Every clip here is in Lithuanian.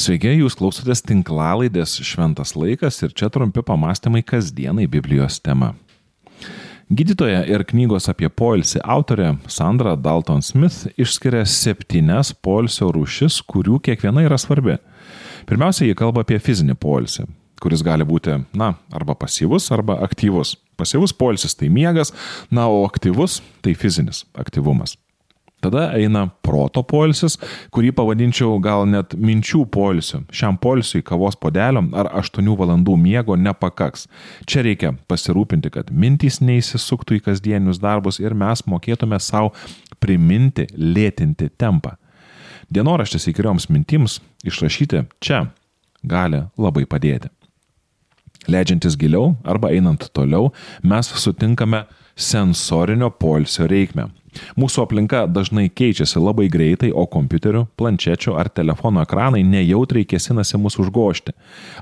Sveiki, jūs klausotės tinklalaidės Šventas laikas ir čia trumpi pamastymai kasdienai Biblijos tema. Gydytoja ir knygos apie poilsį autorė Sandra Dalton Smith išskiria septynes poilsio rūšis, kurių kiekviena yra svarbi. Pirmiausia, jie kalba apie fizinį poilsį, kuris gali būti, na, arba pasyvus, arba aktyvus. Pasyvus poilsis tai miegas, na, o aktyvus tai fizinis aktyvumas. Tada eina proto polisis, kurį pavadinčiau gal net minčių polisiu. Šiam polisiui kavos podelio ar 8 valandų miego nepakaks. Čia reikia pasirūpinti, kad mintys neįsisuktų į kasdienius darbus ir mes mokėtume savo priminti, lėtinti tempą. Dienoraštis įkirioms mintims išrašyti čia gali labai padėti. Leidžiantis giliau arba einant toliau, mes sutinkame sensorinio polsio reikmę. Mūsų aplinka dažnai keičiasi labai greitai, o kompiuterių, planšečių ar telefono ekranai nejautriai kėsinasi mus užgošti.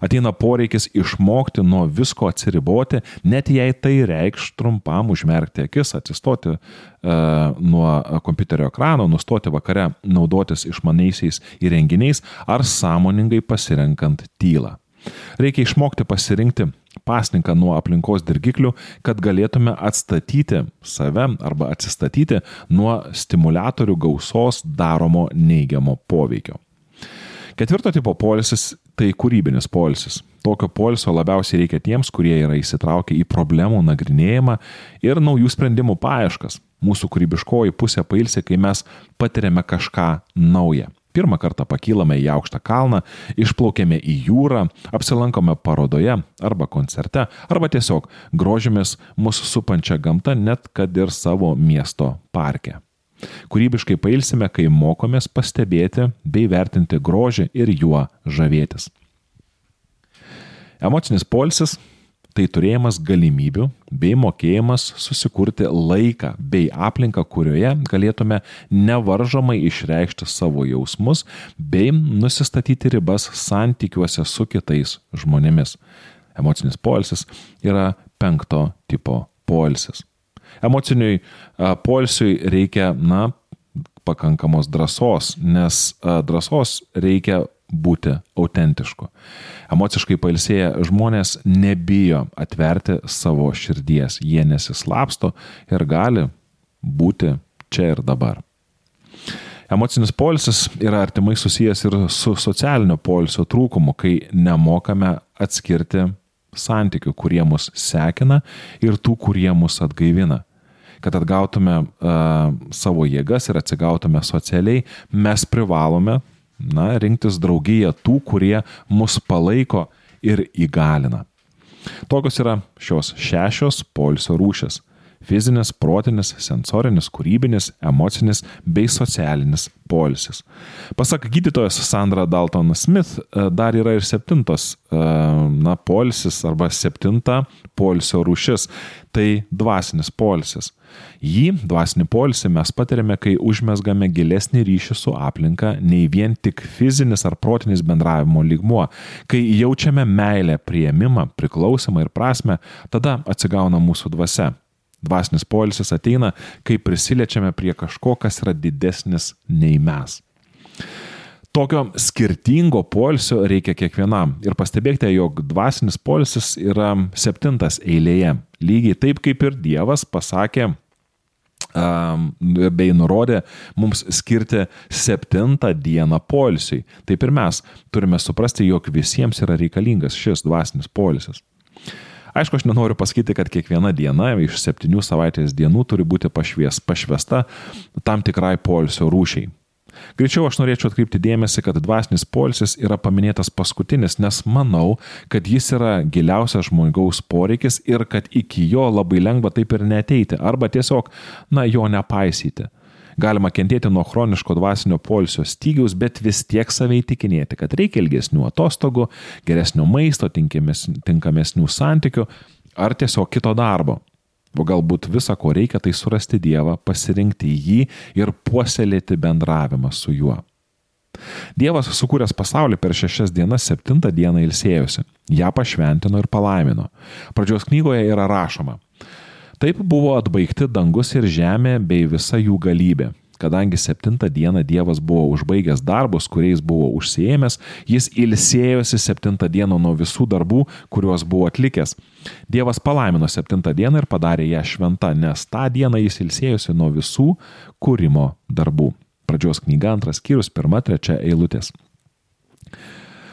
Ateina poreikis išmokti nuo visko atsiriboti, net jei tai reikš trumpam užmerkti akis, atsistoti uh, nuo kompiuterio ekrano, nustoti vakare naudotis išmaniaisiais įrenginiais ar sąmoningai pasirenkant tylą. Reikia išmokti pasirinkti pasninką nuo aplinkos dirgiklių, kad galėtume atstatyti save arba atsistatyti nuo stimulatorių gausos daromo neigiamo poveikio. Ketvirto tipo polisis tai kūrybinis polisis. Tokio poliso labiausiai reikia tiems, kurie yra įsitraukę į problemų nagrinėjimą ir naujų sprendimų paieškas. Mūsų kūrybiškoji pusė pailsi, kai mes patiriame kažką naują. Pirmą kartą pakylame į aukštą kalną, išplaukėme į jūrą, apsilankome parodoje arba koncerte, arba tiesiog grožimės mūsų supančią gamtą, net kad ir savo miesto parke. Kūrybiškai pailsime, kai mokomės pastebėti bei vertinti grožį ir juo žavėtis. Emocinis polsis tai turėjimas galimybių bei mokėjimas susikurti laiką bei aplinką, kurioje galėtume nevaržomai išreikšti savo jausmus bei nusistatyti ribas santykiuose su kitais žmonėmis. Emocinis poilsis yra penkto tipo poilsis. Emociniui poilsiui reikia, na, pakankamos drąsos, nes drąsos reikia būti autentišku. Emociškai pailsėję žmonės nebijo atverti savo širdies, jie nesislapsto ir gali būti čia ir dabar. Emocinis polisis yra artimai susijęs ir su socialinio polisio trūkumu, kai nemokame atskirti santykių, kurie mus sekina ir tų, kurie mus atgaivina. Kad atgautume uh, savo jėgas ir atsigautume socialiai, mes privalome na, rinktis draugiją tų, kurie mus palaiko ir įgalina. Tokios yra šios šešios polsio rūšis - fizinis, protinis, sensorinis, kūrybinis, emocinis bei socialinis polisis. Pasak gydytojos Sandra Dalton Smith, e, dar yra ir septintos, e, na, polisis arba septinta polisio rūšis - tai dvasinis polisis. Jį, dvasinį polisį, mes patiriame, kai užmesgame gilesnį ryšį su aplinka, nei vien tik fizinis ar protinis bendravimo lygmuo. Kai jaučiame meilę, prieimimą, priklausimą ir prasme, tada atsigauna mūsų dvasia. Dvasinis polisis ateina, kai prisiliečiame prie kažko, kas yra didesnis nei mes. Tokio skirtingo polisio reikia kiekvienam. Ir pastebėkite, jog dvasinis polisis yra septintas eilėje. Lygiai taip kaip ir Dievas pasakė bei nurodė mums skirti septintą dieną polisiui. Taip ir mes turime suprasti, jog visiems yra reikalingas šis dvasinis polisis. Aišku, aš nenoriu pasakyti, kad kiekviena diena iš septynių savaitės dienų turi būti pašvies, pašvesta tam tikrai polisio rūšiai. Greičiau aš norėčiau atkreipti dėmesį, kad dvasinis polsis yra paminėtas paskutinis, nes manau, kad jis yra giliausias žmogaus poreikis ir kad iki jo labai lengva taip ir neteiti arba tiesiog, na, jo nepaisyti. Galima kentėti nuo chroniško dvasinio polsio stygiaus, bet vis tiek savai tikinėti, kad reikia ilgesnių atostogų, geresnio maisto, tinkamesnių santykių ar tiesiog kito darbo. O galbūt visa, ko reikia, tai surasti Dievą, pasirinkti jį ir puoselėti bendravimą su juo. Dievas sukūręs pasaulį per šešias dienas, septintą dieną ilsėjosi, ją pašventino ir palaimino. Pradžios knygoje yra rašoma. Taip buvo atbaigti dangus ir žemė bei visa jų galybė. kadangi septintą dieną Dievas buvo užbaigęs darbus, kuriais buvo užsiemęs, jis ilsėjosi septintą dieną nuo visų darbų, kuriuos buvo atlikęs. Dievas palaimino septintą dieną ir padarė ją šventą, nes tą dieną jis ilsėjosi nuo visų kūrimo darbų. Pradžios knyga, antras skyrius, pirma, trečia eilutės.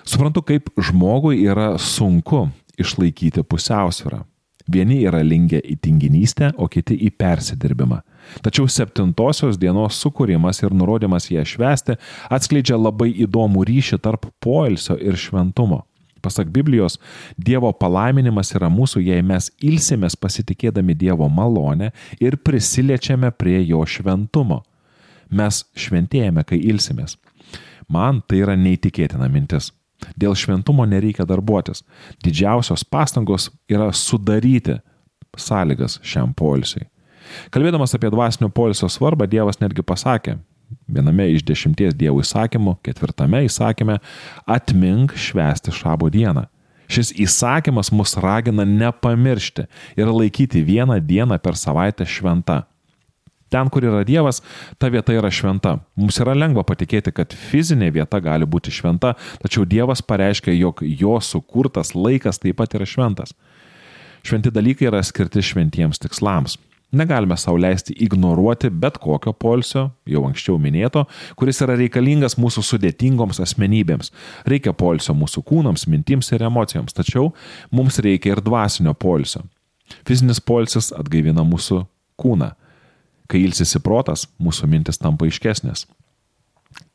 Suprantu, kaip žmogui yra sunku išlaikyti pusiausvyrą. Vieni yra linkę į tinginystę, o kiti į persidirbimą. Tačiau septintosios dienos sukūrimas ir nurodymas ją švęsti atskleidžia labai įdomų ryšį tarp poilsio ir šventumo. Pasak Biblijos, Dievo palaiminimas yra mūsų, jei mes ilsimės pasitikėdami Dievo malonę ir prisiliečiame prie jo šventumo. Mes šventėjame, kai ilsimės. Man tai yra neįtikėtina mintis. Dėl šventumo nereikia darbuotis. Didžiausios pastangos yra sudaryti sąlygas šiam polsiui. Kalbėdamas apie dvasinio polisio svarbą, Dievas netgi pasakė, viename iš dešimties Dievo įsakymų, ketvirtame įsakyme, atmink švęsti šabo dieną. Šis įsakymas mus ragina nepamiršti ir laikyti vieną dieną per savaitę šventą. Ten, kur yra Dievas, ta vieta yra šventa. Mums yra lengva patikėti, kad fizinė vieta gali būti šventa, tačiau Dievas pareiškia, jog jo sukurtas laikas taip pat yra šventas. Šventi dalykai yra skirti šventiems tikslams. Negalime sau leisti ignoruoti bet kokio polsio, jau anksčiau minėto, kuris yra reikalingas mūsų sudėtingoms asmenybėms. Reikia polsio mūsų kūnams, mintims ir emocijoms, tačiau mums reikia ir dvasinio polsio. Fizinis polsis atgaivina mūsų kūną Kai ilsisi protas, mūsų mintis tampa aiškesnės.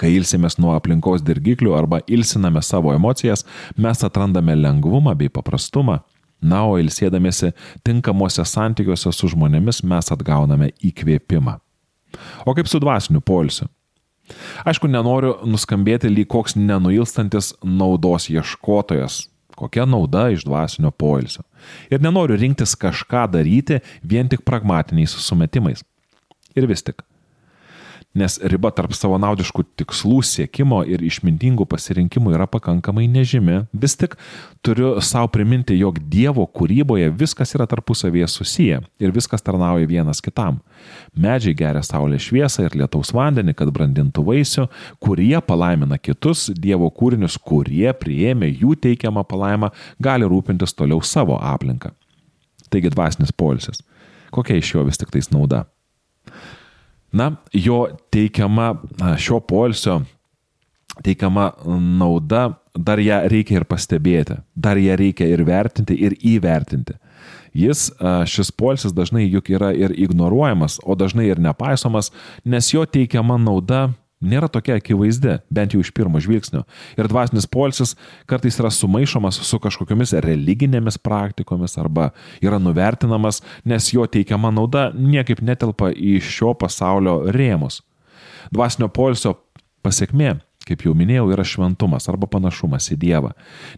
Kai ilsimės nuo aplinkos dirgiklių arba ilsiname savo emocijas, mes atrandame lengvumą bei paprastumą. Na, o ilsėdamėsi tinkamuose santykiuose su žmonėmis mes atgauname įkvėpimą. O kaip su dvasiniu polsiu? Aišku, nenoriu nuskambėti lyg koks nenuilstantis naudos ieškotojas, kokia nauda iš dvasinio poilsio. Ir nenoriu rinktis kažką daryti vien tik pragmatiniais sumetimais. Ir vis tik. Nes riba tarp savanaudiškų tikslų siekimo ir išmintingų pasirinkimų yra pakankamai nežymi, vis tik turiu savo priminti, jog Dievo kūryboje viskas yra tarpusavėje susiję ir viskas tarnauja vienas kitam. Medžiai geria saulės šviesą ir lietaus vandenį, kad brandintų vaisių, kurie palaimina kitus Dievo kūrinius, kurie priėmė jų teikiamą palaimą, gali rūpintis toliau savo aplinką. Taigi dvasinis polisis. Kokia iš jo vis tik tais nauda? Na, jo teikiama šio polsio teikiama nauda, dar ją reikia ir pastebėti, dar ją reikia ir vertinti, ir įvertinti. Jis, šis polsis dažnai juk yra ir ignoruojamas, o dažnai ir nepaisomas, nes jo teikiama nauda nėra tokia akivaizdi, bent jau iš pirmo žvilgsnio. Ir dvasinis polsis kartais yra sumaišomas su kažkokiamis religinėmis praktikomis arba yra nuvertinamas, nes jo teikiama nauda niekaip netelpa į šio pasaulio rėmus. Dvasinio polsio pasiekmė kaip jau minėjau, yra šventumas arba panašumas į Dievą.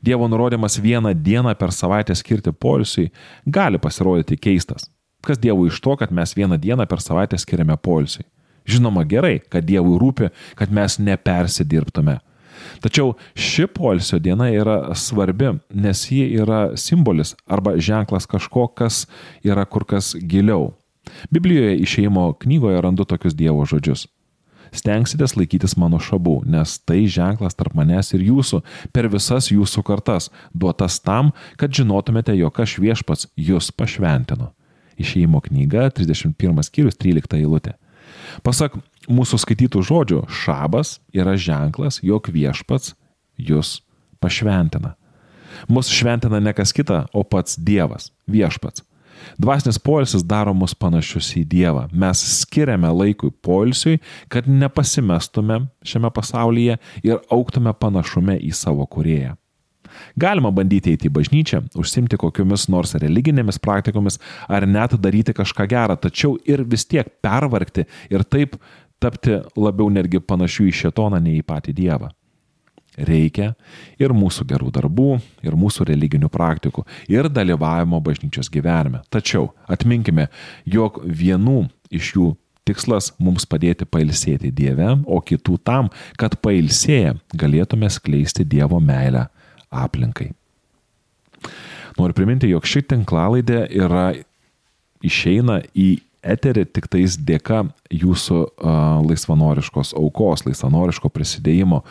Dievo nurodymas vieną dieną per savaitę skirti polsiui gali pasirodyti keistas. Kas Dievui iš to, kad mes vieną dieną per savaitę skiriame polsiui? Žinoma gerai, kad Dievui rūpi, kad mes nepersidirbtume. Tačiau ši polsio diena yra svarbi, nes ji yra simbolis arba ženklas kažko, kas yra kur kas giliau. Biblijoje išeimo knygoje randu tokius Dievo žodžius. Stengsitės laikytis mano šabų, nes tai ženklas tarp manęs ir jūsų per visas jūsų kartas, duotas tam, kad žinotumėte, jog aš viešpats jūs pašventinu. Išeimo knyga 31 skyrius 13 eilutė. Pasak mūsų skaitytų žodžių, šabas yra ženklas, jog viešpats jūs pašventina. Mūsų šventina ne kas kita, o pats Dievas, viešpats. Dvasinis poilsis daro mus panašius į Dievą. Mes skiriame laikui poilsiui, kad nepasimestume šiame pasaulyje ir auktume panašume į savo kurėją. Galima bandyti eiti į bažnyčią, užsimti kokiomis nors religinėmis praktikomis ar net daryti kažką gerą, tačiau ir vis tiek pervargti ir taip tapti labiau netgi panašių į šetoną nei į patį Dievą. Reikia ir mūsų gerų darbų, ir mūsų religinių praktikų, ir dalyvavimo bažnyčios gyvenime. Tačiau atminkime, jog vienų iš jų tikslas mums padėti pailsėti Dieve, o kitų tam, kad pailsėję galėtume skleisti Dievo meilę aplinkai. Noriu priminti, jog ši tinklalaidė yra išeina į eterį tik tais dėka jūsų uh, laisvanoriškos aukos, laisvanoriško prisidėjimo.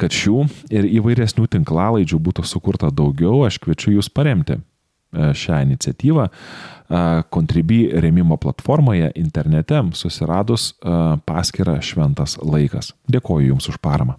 Kad šių ir įvairesnių tinklalaidžių būtų sukurta daugiau, aš kviečiu jūs paremti šią iniciatyvą Contribui remimo platformoje internete susiradus paskirą Šventas laikas. Dėkoju Jums už paramą.